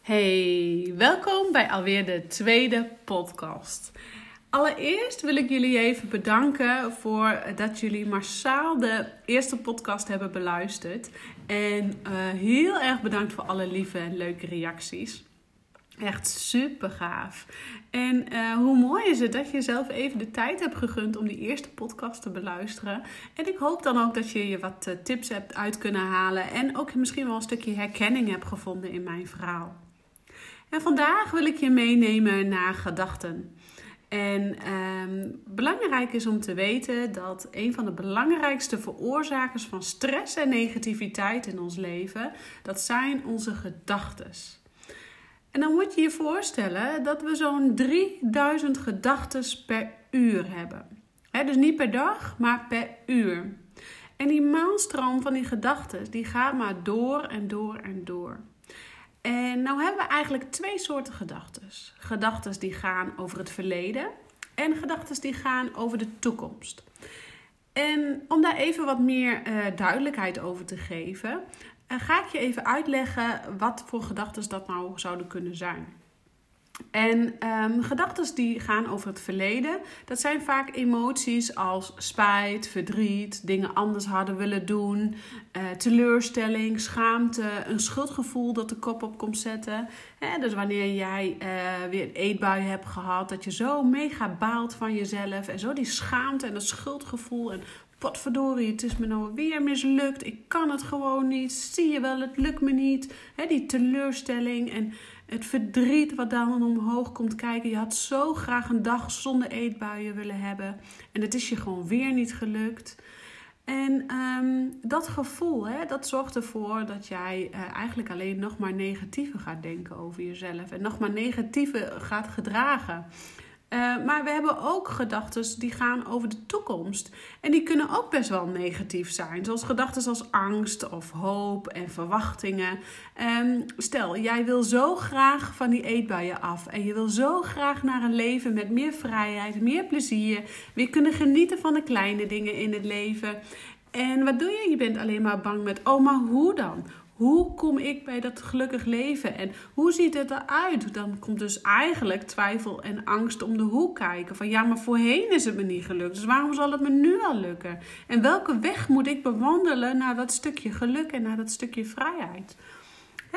Hey, welkom bij alweer de tweede podcast. Allereerst wil ik jullie even bedanken voor dat jullie massaal de eerste podcast hebben beluisterd. En uh, heel erg bedankt voor alle lieve en leuke reacties. Echt super gaaf. En uh, hoe mooi is het dat je zelf even de tijd hebt gegund om die eerste podcast te beluisteren. En ik hoop dan ook dat je je wat uh, tips hebt uit kunnen halen. En ook misschien wel een stukje herkenning hebt gevonden in mijn verhaal. En vandaag wil ik je meenemen naar gedachten. En um, belangrijk is om te weten dat een van de belangrijkste veroorzakers van stress en negativiteit in ons leven, dat zijn onze gedachten. En dan moet je je voorstellen dat we zo'n 3000 gedachten per uur hebben. He, dus niet per dag, maar per uur. En die maalstroom van die gedachten, die gaat maar door en door en door. En nou hebben we eigenlijk twee soorten gedachten. Gedachten die gaan over het verleden en gedachten die gaan over de toekomst. En om daar even wat meer uh, duidelijkheid over te geven, uh, ga ik je even uitleggen wat voor gedachten dat nou zouden kunnen zijn. En um, gedachten die gaan over het verleden, dat zijn vaak emoties als spijt, verdriet, dingen anders hadden willen doen, uh, teleurstelling, schaamte, een schuldgevoel dat de kop op komt zetten. dus wanneer jij uh, weer een eetbui hebt gehad, dat je zo mega baalt van jezelf en zo die schaamte en dat schuldgevoel en potverdorie, het is me nou weer mislukt, ik kan het gewoon niet, zie je wel, het lukt me niet. die teleurstelling en het verdriet wat dan omhoog komt kijken. Je had zo graag een dag zonder eetbuien willen hebben. En het is je gewoon weer niet gelukt. En um, dat gevoel, hè, dat zorgt ervoor dat jij uh, eigenlijk alleen nog maar negatiever gaat denken over jezelf. En nog maar negatiever gaat gedragen. Uh, maar we hebben ook gedachten die gaan over de toekomst. En die kunnen ook best wel negatief zijn. Zoals gedachten als angst of hoop en verwachtingen. Um, stel, jij wil zo graag van die eetbuien af. En je wil zo graag naar een leven met meer vrijheid, meer plezier. Weer kunnen genieten van de kleine dingen in het leven. En wat doe je? Je bent alleen maar bang met, oh maar hoe dan? Hoe kom ik bij dat gelukkig leven en hoe ziet het eruit? Dan komt dus eigenlijk twijfel en angst om de hoek kijken. Van ja, maar voorheen is het me niet gelukt, dus waarom zal het me nu wel lukken? En welke weg moet ik bewandelen naar dat stukje geluk en naar dat stukje vrijheid?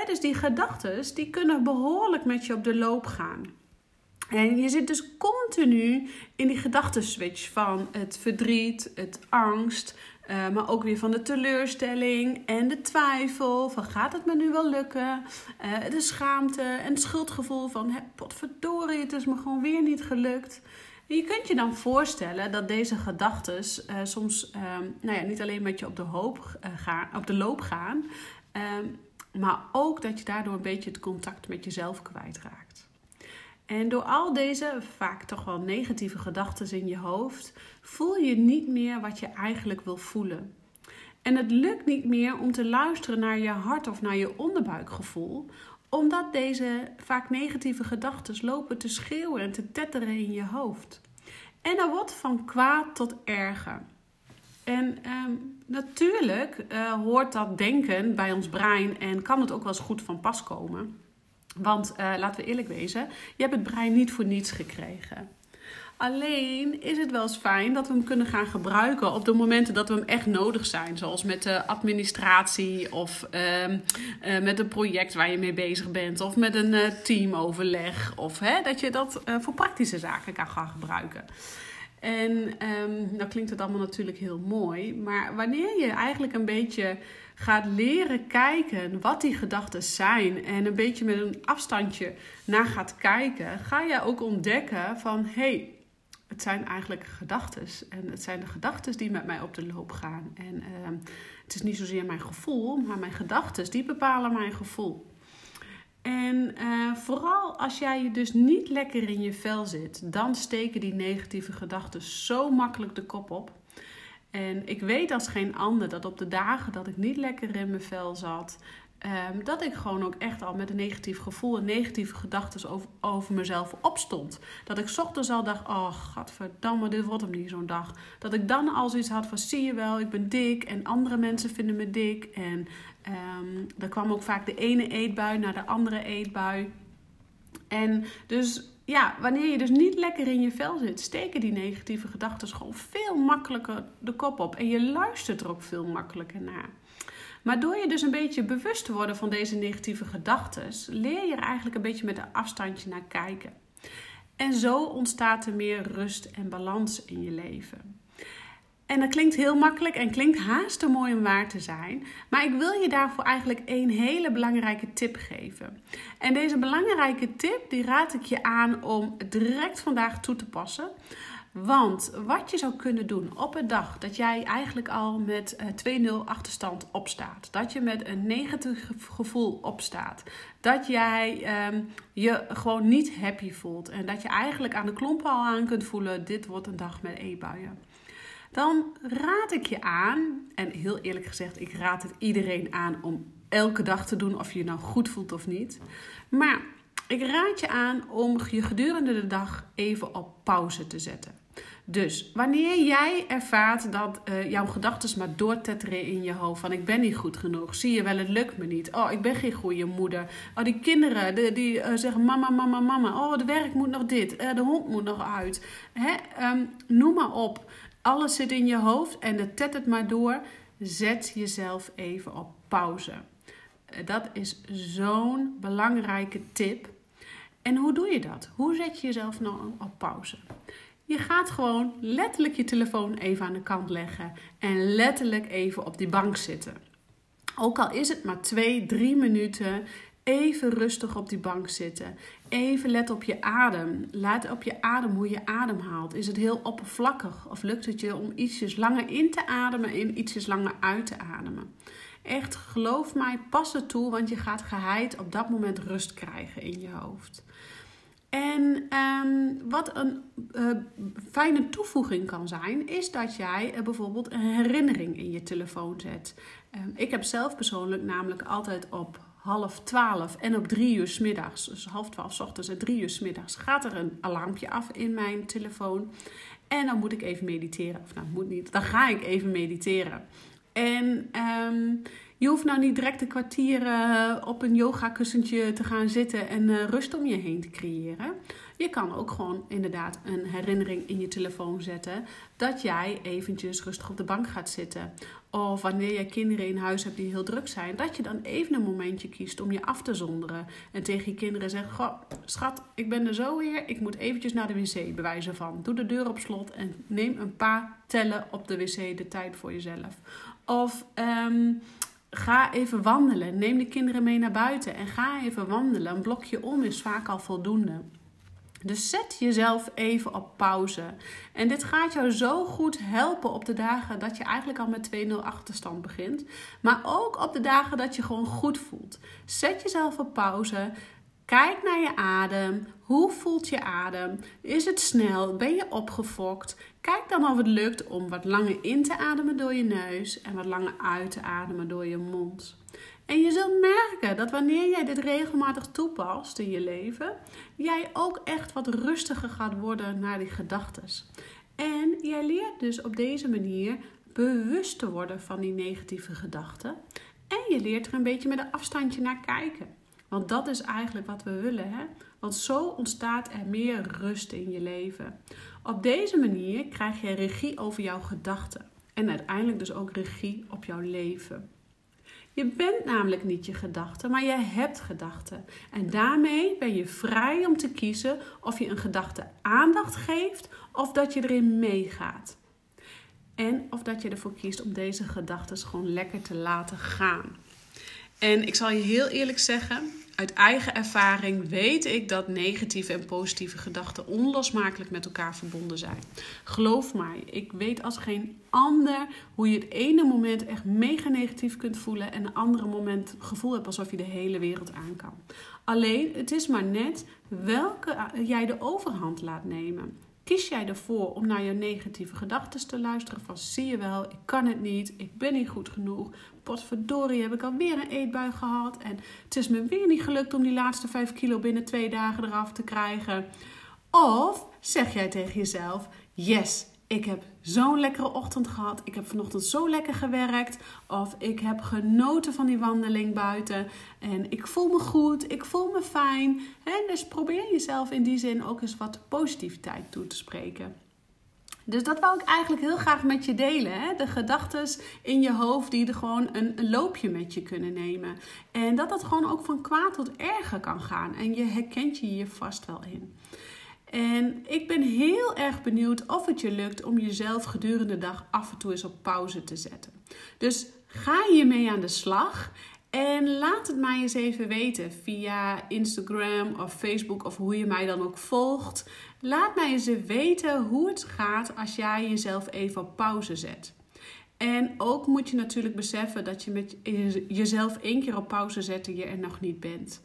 dus die gedachten die kunnen behoorlijk met je op de loop gaan. En je zit dus continu in die gedachtenswitch van het verdriet, het angst, uh, maar ook weer van de teleurstelling en de twijfel van gaat het me nu wel lukken? Uh, de schaamte en het schuldgevoel van potverdorie, het is me gewoon weer niet gelukt. En je kunt je dan voorstellen dat deze gedachten uh, soms um, nou ja, niet alleen met je op de, hoop, gaan, op de loop gaan, um, maar ook dat je daardoor een beetje het contact met jezelf kwijtraakt. En door al deze vaak toch wel negatieve gedachten in je hoofd, voel je niet meer wat je eigenlijk wil voelen. En het lukt niet meer om te luisteren naar je hart of naar je onderbuikgevoel, omdat deze vaak negatieve gedachten lopen te schreeuwen en te tetteren in je hoofd. En dat wordt van kwaad tot erger. En um, natuurlijk uh, hoort dat denken bij ons brein en kan het ook wel eens goed van pas komen. Want uh, laten we eerlijk wezen, je hebt het brein niet voor niets gekregen. Alleen is het wel eens fijn dat we hem kunnen gaan gebruiken op de momenten dat we hem echt nodig zijn. Zoals met de administratie of uh, uh, met een project waar je mee bezig bent. Of met een uh, teamoverleg. Of hè, dat je dat voor praktische zaken kan gaan gebruiken. En um, nou klinkt het allemaal natuurlijk heel mooi. Maar wanneer je eigenlijk een beetje gaat leren kijken wat die gedachten zijn en een beetje met een afstandje naar gaat kijken, ga je ook ontdekken van hé, hey, het zijn eigenlijk gedachten. En het zijn de gedachten die met mij op de loop gaan. En uh, het is niet zozeer mijn gevoel, maar mijn gedachten die bepalen mijn gevoel. En uh, vooral als jij je dus niet lekker in je vel zit, dan steken die negatieve gedachten zo makkelijk de kop op. En ik weet als geen ander dat op de dagen dat ik niet lekker in mijn vel zat, Ehm, dat ik gewoon ook echt al met een negatief gevoel en negatieve gedachten over, over mezelf opstond. Dat ik ochtends al dacht, oh godverdamme, dit wordt hem niet zo'n dag. Dat ik dan al zoiets had van, zie je wel, ik ben dik en andere mensen vinden me dik. En um, er kwam ook vaak de ene eetbui naar de andere eetbui. En dus ja, wanneer je dus niet lekker in je vel zit, steken die negatieve gedachten gewoon veel makkelijker de kop op. En je luistert er ook veel makkelijker naar. Maar door je dus een beetje bewust te worden van deze negatieve gedachten, leer je er eigenlijk een beetje met een afstandje naar kijken. En zo ontstaat er meer rust en balans in je leven. En dat klinkt heel makkelijk en klinkt haast te mooi om waar te zijn. Maar ik wil je daarvoor eigenlijk een hele belangrijke tip geven. En deze belangrijke tip die raad ik je aan om direct vandaag toe te passen. Want wat je zou kunnen doen op een dag dat jij eigenlijk al met 2-0 eh, achterstand opstaat, dat je met een negatief gevoel opstaat, dat jij um, je gewoon niet happy voelt en dat je eigenlijk aan de klompen al aan kunt voelen: dit wordt een dag met e-buien. Dan raad ik je aan, en heel eerlijk gezegd, ik raad het iedereen aan om elke dag te doen of je je nou goed voelt of niet. Maar ik raad je aan om je gedurende de dag even op pauze te zetten. Dus wanneer jij ervaart dat uh, jouw gedachten maar doortetteren in je hoofd: van ik ben niet goed genoeg, zie je wel, het lukt me niet. Oh, ik ben geen goede moeder. Oh, die kinderen die, die uh, zeggen: mama, mama, mama. Oh, het werk moet nog dit, uh, de hond moet nog uit. Hè? Um, noem maar op. Alles zit in je hoofd en het maar door. Zet jezelf even op pauze. Dat is zo'n belangrijke tip. En hoe doe je dat? Hoe zet je jezelf nou op pauze? Je gaat gewoon letterlijk je telefoon even aan de kant leggen en letterlijk even op die bank zitten. Ook al is het maar twee, drie minuten, even rustig op die bank zitten. Even let op je adem. Laat op je adem hoe je ademhaalt. Is het heel oppervlakkig of lukt het je om ietsjes langer in te ademen en ietsjes langer uit te ademen? Echt, geloof mij, pas het toe, want je gaat geheid op dat moment rust krijgen in je hoofd. En um, wat een uh, fijne toevoeging kan zijn, is dat jij uh, bijvoorbeeld een herinnering in je telefoon zet. Um, ik heb zelf persoonlijk namelijk altijd op half twaalf en op drie uur middags, dus half twaalf ochtends en drie uur middags, gaat er een alarmpje af in mijn telefoon. En dan moet ik even mediteren. Of nou, moet niet. Dan ga ik even mediteren. En um, je hoeft nou niet direct een kwartier uh, op een yogakussentje te gaan zitten en uh, rust om je heen te creëren. Je kan ook gewoon inderdaad een herinnering in je telefoon zetten dat jij eventjes rustig op de bank gaat zitten. Of wanneer je kinderen in huis hebt die heel druk zijn, dat je dan even een momentje kiest om je af te zonderen. En tegen je kinderen zegt: Goh, schat, ik ben er zo weer. Ik moet eventjes naar de wc, bewijzen van. Doe de deur op slot en neem een paar tellen op de wc de tijd voor jezelf. Of um, ga even wandelen. Neem de kinderen mee naar buiten en ga even wandelen. Een blokje om is vaak al voldoende. Dus zet jezelf even op pauze. En dit gaat jou zo goed helpen op de dagen dat je eigenlijk al met 2-0 achterstand begint. Maar ook op de dagen dat je gewoon goed voelt. Zet jezelf op pauze. Kijk naar je adem. Hoe voelt je adem? Is het snel? Ben je opgefokt? Kijk dan of het lukt om wat langer in te ademen door je neus en wat langer uit te ademen door je mond. En je zult merken dat wanneer jij dit regelmatig toepast in je leven, jij ook echt wat rustiger gaat worden naar die gedachten. En jij leert dus op deze manier bewust te worden van die negatieve gedachten. En je leert er een beetje met een afstandje naar kijken. Want dat is eigenlijk wat we willen. Hè? Want zo ontstaat er meer rust in je leven. Op deze manier krijg je regie over jouw gedachten. En uiteindelijk dus ook regie op jouw leven. Je bent namelijk niet je gedachten, maar je hebt gedachten. En daarmee ben je vrij om te kiezen of je een gedachte aandacht geeft of dat je erin meegaat. En of dat je ervoor kiest om deze gedachten gewoon lekker te laten gaan. En ik zal je heel eerlijk zeggen, uit eigen ervaring weet ik dat negatieve en positieve gedachten onlosmakelijk met elkaar verbonden zijn. Geloof mij, ik weet als geen ander hoe je het ene moment echt mega negatief kunt voelen en een andere moment het gevoel hebt alsof je de hele wereld aan kan. Alleen, het is maar net welke jij de overhand laat nemen. Kies jij ervoor om naar je negatieve gedachten te luisteren? Van zie je wel, ik kan het niet, ik ben niet goed genoeg. Potverdorie, heb ik alweer een eetbui gehad. En het is me weer niet gelukt om die laatste 5 kilo binnen twee dagen eraf te krijgen. Of zeg jij tegen jezelf: Yes, ik heb zo'n lekkere ochtend gehad. Ik heb vanochtend zo lekker gewerkt. Of ik heb genoten van die wandeling buiten. En ik voel me goed. Ik voel me fijn. Dus probeer jezelf in die zin ook eens wat positiviteit toe te spreken. Dus dat wou ik eigenlijk heel graag met je delen. Hè? De gedachten in je hoofd die er gewoon een, loopje met je kunnen nemen. En dat het gewoon ook van kwaad tot erger kan gaan. En je herkent je hier vast wel in. En ik ben heel erg benieuwd of het je lukt om jezelf gedurende de dag af en toe eens op pauze te zetten. Dus ga hiermee aan de slag. En laat het mij eens even weten via Instagram of Facebook of hoe je mij dan ook volgt. Laat mij eens weten hoe het gaat als jij jezelf even op pauze zet. En ook moet je natuurlijk beseffen dat je met jezelf één keer op pauze zetten je er nog niet bent.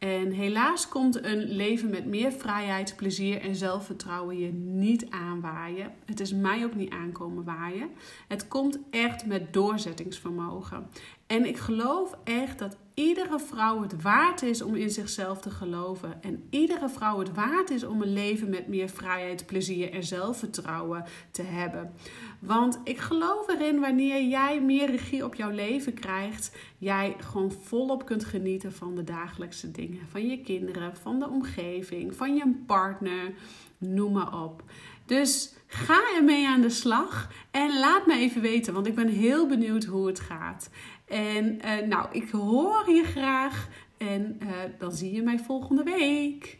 En helaas komt een leven met meer vrijheid, plezier en zelfvertrouwen je niet aanwaaien. Het is mij ook niet aankomen waaien. Het komt echt met doorzettingsvermogen. En ik geloof echt dat iedere vrouw het waard is om in zichzelf te geloven. En iedere vrouw het waard is om een leven met meer vrijheid, plezier en zelfvertrouwen te hebben. Want ik geloof erin wanneer jij meer regie op jouw leven krijgt, jij gewoon volop kunt genieten van de dagelijkse dingen. Van je kinderen, van de omgeving, van je partner, noem maar op. Dus ga ermee aan de slag en laat me even weten, want ik ben heel benieuwd hoe het gaat. En uh, nou, ik hoor je graag en uh, dan zie je mij volgende week.